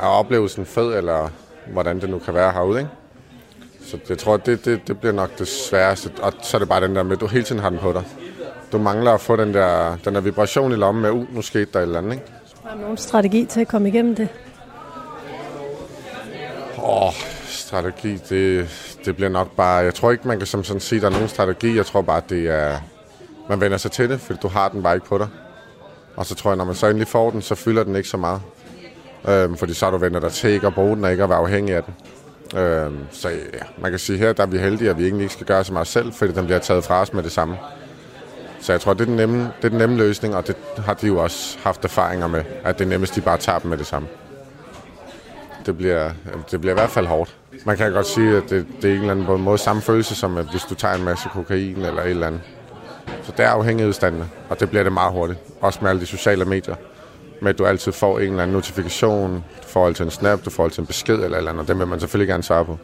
er oplevelsen fed, eller hvordan det nu kan være herude, ikke? Så jeg tror, det, det, det bliver nok det sværeste. Og så er det bare den der med, at du hele tiden har den på dig. Du mangler at få den der, den der vibration i lommen med, uh, nu skete der et eller andet, ikke?
Har du nogen strategi til at komme igennem det?
Åh, oh, strategi, det, det bliver nok bare... Jeg tror ikke, man kan som sådan sige, at der er nogen strategi. Jeg tror bare, at det er... Man vender sig til det, fordi du har den bare ikke på dig. Og så tror jeg, når man så endelig får den, så fylder den ikke så meget. Øhm, fordi så har du vendt dig til ikke at bruge den, og ikke at være afhængig af den. Øhm, så ja, man kan sige, her der er vi heldige, at vi egentlig ikke skal gøre så meget selv, fordi den bliver taget fra os med det samme. Så jeg tror, det er den nemme, det er den nemme løsning, og det har de jo også haft erfaringer med, at det er nemmest, de bare tager dem med det samme. Det bliver, det bliver i hvert fald hårdt. Man kan godt sige, at det, det er en eller anden på en måde samme følelse, som at hvis du tager en masse kokain eller et eller andet. Så det er afhængighedsstandende, og det bliver det meget hurtigt. Også med alle de sociale medier. Med at du altid får en eller anden notifikation, du får altid en snap, du får altid en besked eller eller andet, og den vil man selvfølgelig gerne svare på.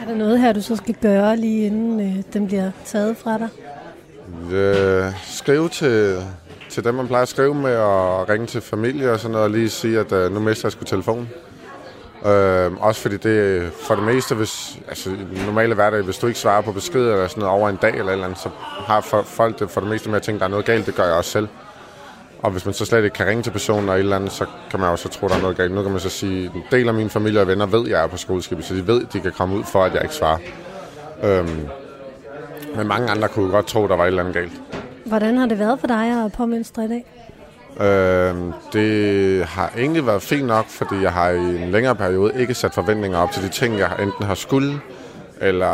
Er der noget her, du så skal gøre lige inden øh, den bliver taget fra dig?
Øh, skrive til, til dem, man plejer at skrive med, og ringe til familie og sådan noget, og lige sige, at øh, nu mister jeg sgu telefonen. Øh, også fordi det for det meste, hvis, altså i den normale hverdag, hvis du ikke svarer på beskeder eller sådan noget over en dag eller et eller andet, så har for, folk det for det meste med at tænke, at der er noget galt, det gør jeg også selv. Og hvis man så slet ikke kan ringe til personen og et eller andet, så kan man også tro, at der er noget galt. Nu kan man så sige, at en del af mine familie og venner ved, at jeg er på skoleskibet, så de ved, at de kan komme ud for, at jeg ikke svarer. Øhm, men mange andre kunne godt tro, at der var et eller andet galt.
Hvordan har det været for dig at påmønstre i dag?
Øhm, det har egentlig været fint nok, fordi jeg har i en længere periode ikke sat forventninger op til de ting, jeg enten har skulle eller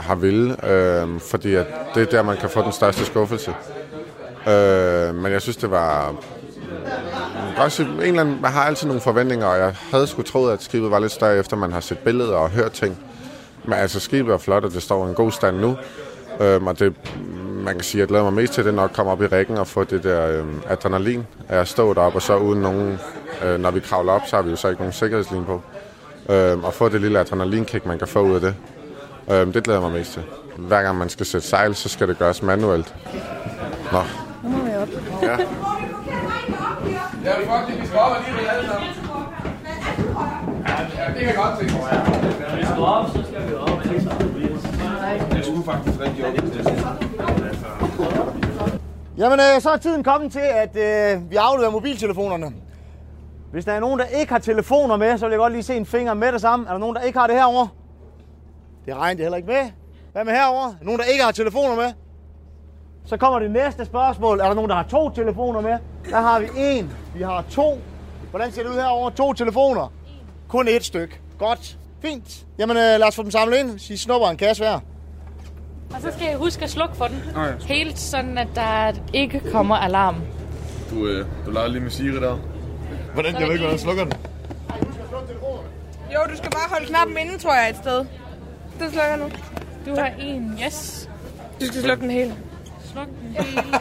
har ville, øhm, fordi at det er der, man kan få den største skuffelse. Øh, men jeg synes, det var... Mm, Også en eller anden, man har altid nogle forventninger, og jeg havde sgu troet, at skibet var lidt større, efter man har set billeder og hørt ting. Men altså, skibet er flot, og det står i en god stand nu. Øhm, og det, man kan sige, at jeg glæder mig mest til, det nok komme op i rækken og få det der øhm, adrenalin af at stå deroppe, og så uden nogen, øh, når vi kravler op, så har vi jo så ikke nogen sikkerhedslinje på. Øhm, og få det lille adrenalinkick, man kan få ud af det. Øhm, det glæder jeg mig mest til. Hver gang man skal sætte sejl, så skal det gøres manuelt. Nå.
Nu må vi op.
Ja.
Ja, folk, vi skal op alligevel alle sammen. Ja, det kan godt. Når vi skal op, så skal vi op. Jeg skulle faktisk rigtig op
Jamen, øh, så er tiden kommet til, at øh, vi afleverer mobiltelefonerne. Hvis der er nogen, der ikke har telefoner med, så vil jeg godt lige se en finger med det samme. Er der nogen, der ikke har det herover? Det regner det heller ikke med. Hvad med herover? Er der nogen, der ikke har telefoner med? Så kommer det næste spørgsmål. Er der nogen, der har to telefoner med? Der har vi en. Vi har to. Hvordan ser det ud herover? To telefoner. Kun et stykke. Godt. Fint. Jamen, øh, lad os få dem samlet ind. Så I snupper en kasse hver.
Og så skal jeg huske at slukke for den.
Nå ja.
Helt sådan, at der ikke kommer alarm.
Du, øh, du leger lige med Siri der. Hvordan? Jeg ved ikke, hvordan jeg slukker den.
Jo, du skal bare holde knappen inde, tror jeg, et sted. Det slukker nu.
Du har en, yes.
Du skal slukke den helt.
Sluk den helt.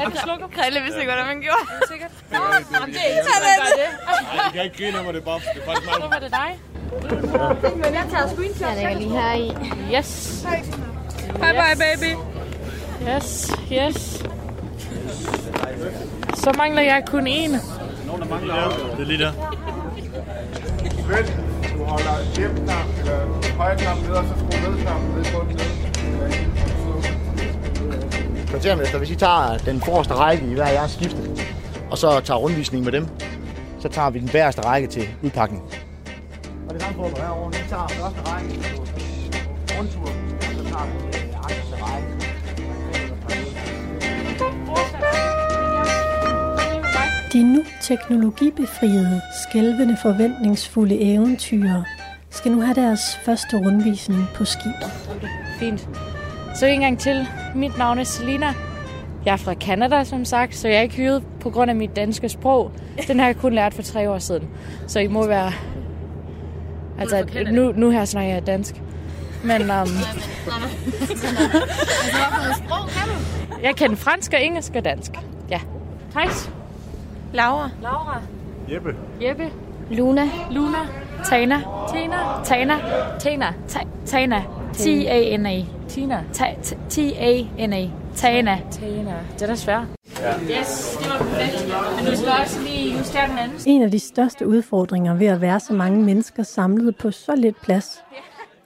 er det slukket?
Krille vidste ikke, hvordan man gjorde.
Er det sikkert? Nå, det er ikke
sådan.
Nej, jeg kan ikke grine af mig, det er bare det er faktisk
Så
meget.
var det dig.
Men jeg tager screenshot.
Jeg lægger lige her i. Yes.
Bye bye, baby.
Yes, yes. Så mangler jeg kun en.
Nogen, der mangler ja, Det er lige der.
Fedt. Du holder hjælpknap eller højreknap ned, og så skruer nedknappen ned på den Kvartermester, hvis I tager den forreste række i hver jeres skifte, og så tager rundvisning med dem, så tager vi den bagerste række til udpakning. Og det samme foregår herovre. Vi tager første række på rundtur, og så tager vi andre række.
De nu teknologibefriede, skælvende forventningsfulde eventyr skal nu have deres første rundvisning på skibet.
Fint. Så en gang til. Mit navn er Selina. Jeg er fra Canada, som sagt, så jeg er ikke hyret på grund af mit danske sprog. Den har jeg kun lært for tre år siden. Så I må være... Altså, nu, nu her snakker jeg dansk. Men um, jeg kan fransk og engelsk og dansk. Ja. Thijs.
Laura.
Laura.
Jeppe.
Jeppe.
Luna.
Luna.
Tana.
Tina.
Tana.
Tina.
Ta- Tana. T-A-N-A.
Tina.
T-A-N-A. Tana.
Tina. Det er da svært. Ja. Yes, det var perfekt. Men du skal også lige justere den anden.
En af de største udfordringer ved at være så mange mennesker samlet på så lidt plads,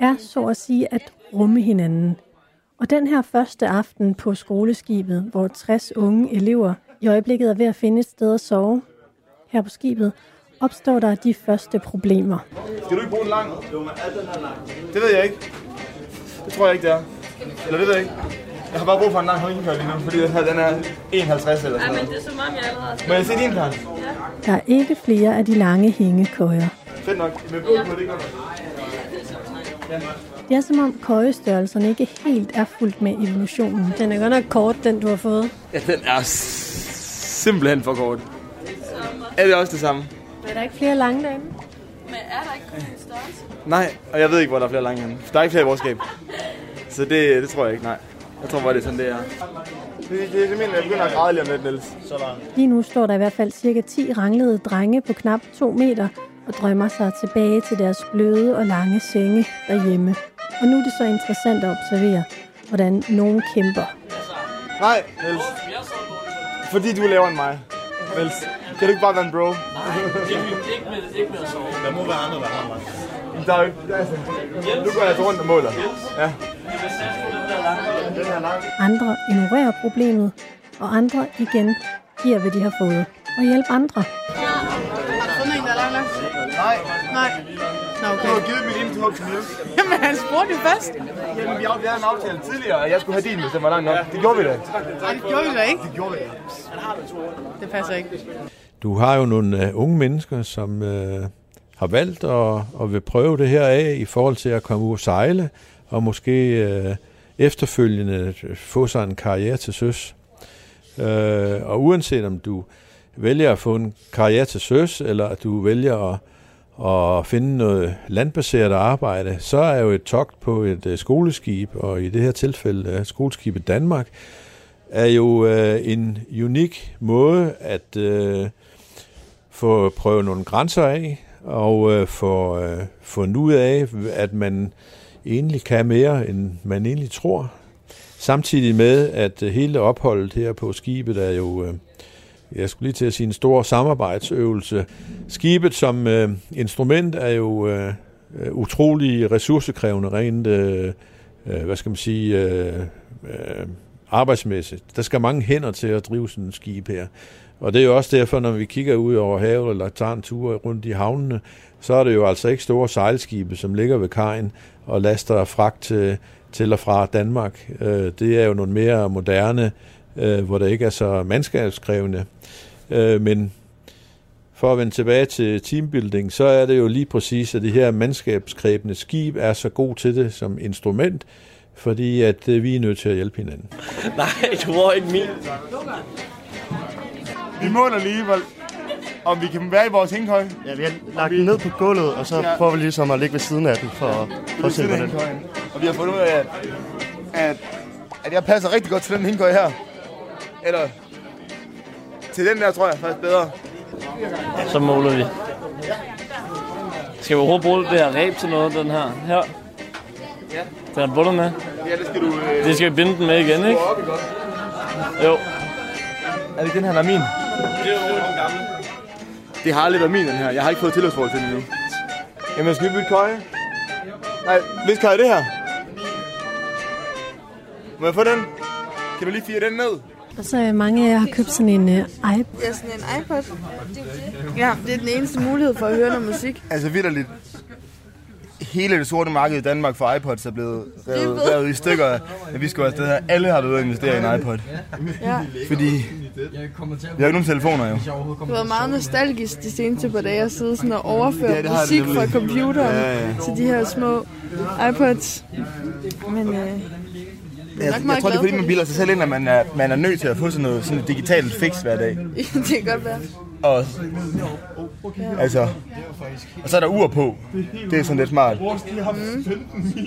er så at sige at rumme hinanden. Og den her første aften på skoleskibet, hvor 60 unge elever i øjeblikket er ved at finde et sted at sove, her på skibet, opstår der de første problemer.
Skal du ikke bruge den lang? Det ved jeg ikke. Det tror jeg ikke, det er. Eller det ved jeg ikke. Jeg har bare brug for en lang hængekør lige nu, fordi den her den er 51 eller sådan noget.
det er som om, jeg allerede
Må jeg se din plan?
Der er ikke flere af de lange hængekøjer.
Fedt nok. Med på, på det godt.
Det er som om køjestørrelserne ikke helt er fuldt med evolutionen. Den er godt nok kort, den du har fået.
Ja, den er s- simpelthen for kort. Er det også det samme?
Er der ikke flere lange derinde?
Men er der ikke kun en størrelse?
Nej, og jeg ved ikke, hvor der er flere lange henne. Der er ikke flere i vores skab. Så det, det tror jeg ikke, nej. Jeg tror bare, det er sådan, det er.
Det, det, det mener jeg begynder at græde lige om lidt, Niels. Så langt.
Lige nu står der i hvert fald cirka 10 ranglede drenge på knap 2 meter og drømmer sig tilbage til deres bløde og lange senge derhjemme. Og nu er det så interessant at observere, hvordan nogen kæmper.
Nej, Niels. Fordi du er lavere end mig. Niels, kan du ikke bare være en bro?
Ikke med, ikke med at sove.
Der må være andre, der har mig. Der er jo ikke... Altså, nu går jeg altså rundt og måler. Ja. Den her lang.
Andre ignorerer problemet, og andre igen giver, hvad de har fået. Og hjælp andre.
Nej.
Nej. Nå, okay.
Du har givet mit indtog til Niels.
Jamen, han spurgte jo først.
Jamen, vi havde en aftale tidligere, at jeg skulle have din, hvis den var lang nok. Det gjorde vi da.
Nej, det gjorde vi da ikke.
Det gjorde vi da.
Det passer ikke.
Du har jo nogle uh, unge mennesker, som uh, har valgt at, at vil prøve det her af i forhold til at komme ud og sejle, og måske uh, efterfølgende få sig en karriere til søs. Uh, og uanset om du vælger at få en karriere til søs, eller at du vælger at, at finde noget landbaseret arbejde, så er jo et togt på et øh, skoleskib, og i det her tilfælde øh, skoleskibet Danmark, er jo øh, en unik måde at øh, få prøvet nogle grænser af, og øh, få øh, fundet ud af, at man egentlig kan mere, end man egentlig tror. Samtidig med, at øh, hele opholdet her på skibet er jo, øh, jeg skulle lige til at sige, en stor samarbejdsøvelse. Skibet som øh, instrument er jo øh, øh utrolig ressourcekrævende, rent, øh, hvad skal man sige, øh, øh, arbejdsmæssigt. Der skal mange hænder til at drive sådan et skib her. Og det er jo også derfor, når vi kigger ud over havet eller tager en tur rundt i havnene, så er det jo altså ikke store sejlskibe, som ligger ved kajen og laster fragt til, til og fra Danmark. Øh, det er jo nogle mere moderne, øh, hvor det ikke er så mandskabskrævende. Øh, men for at vende tilbage til teambuilding, så er det jo lige præcis, at det her mandskabskræbende skib er så god til det som instrument, fordi at vi er nødt til at hjælpe hinanden.
Nej, du var ikke min.
Vi måler lige, hvor, om vi kan være i vores hængekøj.
Ja, vi har lagt den ned på gulvet, og så ja. prøver vi ligesom at ligge ved siden af den, for, for at se,
hvordan det Og vi har fundet ud af, at, at, at jeg passer rigtig godt til den hængekøj her. Eller til den der, tror jeg faktisk bedre.
Så måler vi. Skal vi overhovedet bruge det her ræb til noget, den her? Her. Ja. Den er bundet med.
Ja, det skal du... Øh...
Det skal vi binde den med igen, ikke? Jo.
Er det den her, der er min?
Det er jo den gamle.
Det har aldrig været min, den her. Jeg har ikke fået tilhørsforhold til den endnu. Jamen, skal vi bytte køje? Nej, hvis køje det her? Må jeg få den? Kan du lige fire den ned?
Og så er mange af jer har købt sådan en uh, iPod.
Ja, sådan en iPod. Ja, det er den eneste mulighed for at høre noget musik.
Altså vidderligt, hele det sorte marked i Danmark for iPods er blevet revet, revet i stykker. At vi skulle afsted her. Alle har været investere i en iPod.
Ja.
Fordi vi har ikke nogen telefoner jo.
Det har været meget nostalgisk de seneste par dage at sidde sådan og overføre ja, musik fra computeren ja, ja. til de her små iPods. Men øh,
jeg, jeg, jeg tror, det er fordi, man bilder sig selv ind, at man er, man er nødt til at få sådan noget sådan digitalt fix hver dag.
det kan godt være.
Og, altså, og så er der ur på. Det er sådan lidt smart. Mm.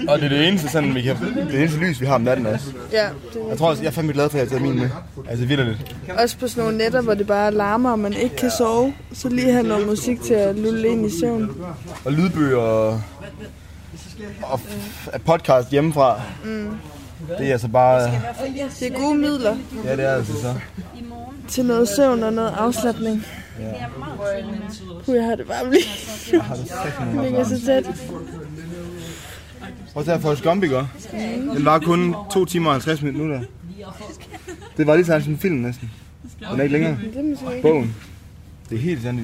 Og det er det eneste, sådan, vi kan, det eneste lys, vi har om natten også.
Ja,
det jeg tror også, jeg er fandme glad for, at jeg har taget min med. Altså vildt
Også på sådan nogle netter, hvor det bare larmer, og man ikke kan sove. Så lige have noget musik til at lulle ind i søvn.
Og lydbøger og, og podcast hjemmefra. Mm. Det er altså bare...
Det er gode midler.
Ja, det er altså så.
Til noget søvn og noget afslappning. Puh, jeg har det bare lige. Jeg har det ligger så tæt.
Prøv at tage Forrest Gump, ikke? Den var kun 2 timer og 50 minutter. Det var lige sådan en film næsten. Den er ikke længere. Bogen. Det er helt sandt.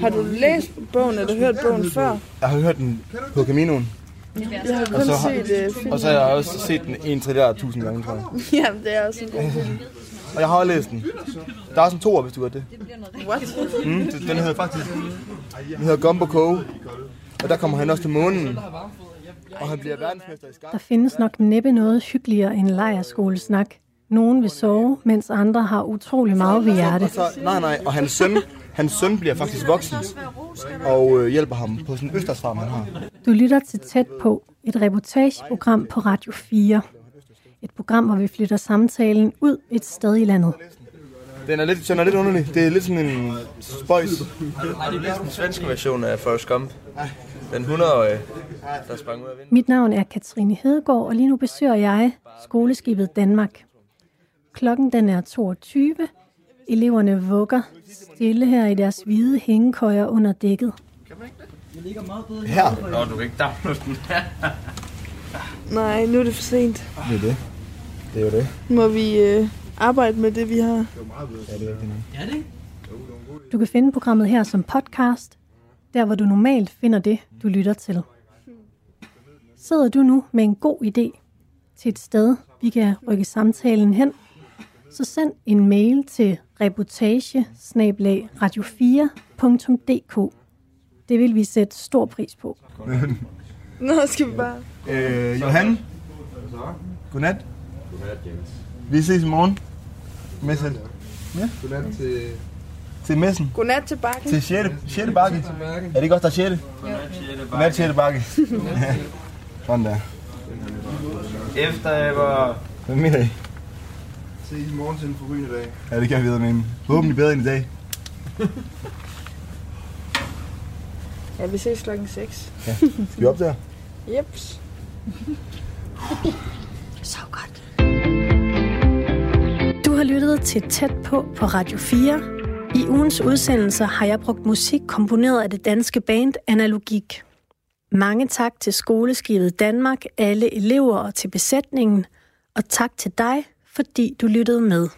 Har du læst bogen, eller hørt bogen før?
Jeg har hørt den på Caminoen.
Jeg har kun og så har, set uh, filmen.
Og så har jeg også set den en trilliard tusind gange, tror jeg.
Jamen, det er også en god film.
Og jeg har også læst den. Der er også en toer, hvis du gør det.
What?
Mm, den hedder faktisk... Den hedder Gumbo Cove. Og der kommer han også til månen. Og han bliver verdensmester i skak.
Der findes nok næppe noget hyggeligere end lejerskolesnak. Nogen vil sove, mens andre har utrolig meget ved hjerte.
Så, nej, nej, og hans søn, hans søn bliver faktisk voksen og øh, hjælper ham på sådan en østersfarm, han har.
Du lytter til Tæt på, et reportageprogram på Radio 4. Et program, hvor vi flytter samtalen ud et sted i landet.
Den er lidt, den er lidt underlig. Det er lidt sådan en spøjs.
Nej, det er den svenske version af Forrest Gump. Den 100-årige, der sprang ud af
vinden. Mit navn er Katrine Hedegaard, og lige nu besøger jeg skoleskibet Danmark. Klokken den er 22. Eleverne vugger stille her i deres hvide hængekøjer under dækket.
Her?
Nå, du kan ikke den.
Nej, nu er det for sent.
Det er det. Det er jo det.
Må vi øh, arbejde med det, vi har?
Ja, det er rigtigt. Ja, det
Du kan finde programmet her som podcast, der hvor du normalt finder det, du lytter til. Sidder du nu med en god idé til et sted, vi kan rykke samtalen hen, så send en mail til reportage radio 4dk Det vil vi sætte stor pris på.
Nå, skal vi bare...
Øh, Johan? Godnat.
Godnat, Jens.
Vi ses i morgen. Med selv.
Ja. Godnat til
Til messen.
Godnat til bakken.
Til 6. 6. bakke. Er det ikke også der er 6. Godnat 6. bakke. Sådan der.
Efter jeg var...
Hvad mener I?
Se i morgen til en forrygende dag.
Ja, det kan vi vide med Håbentlig bedre end i dag.
Ja, vi ses klokken 6.
Ja. Skal vi op der?
Jeps.
Så godt. Du har lyttet til Tæt på på Radio 4. I ugens udsendelse har jeg brugt musik komponeret af det danske band Analogik. Mange tak til skoleskibet Danmark, alle elever og til besætningen. Og tak til dig, fordi du lyttede med.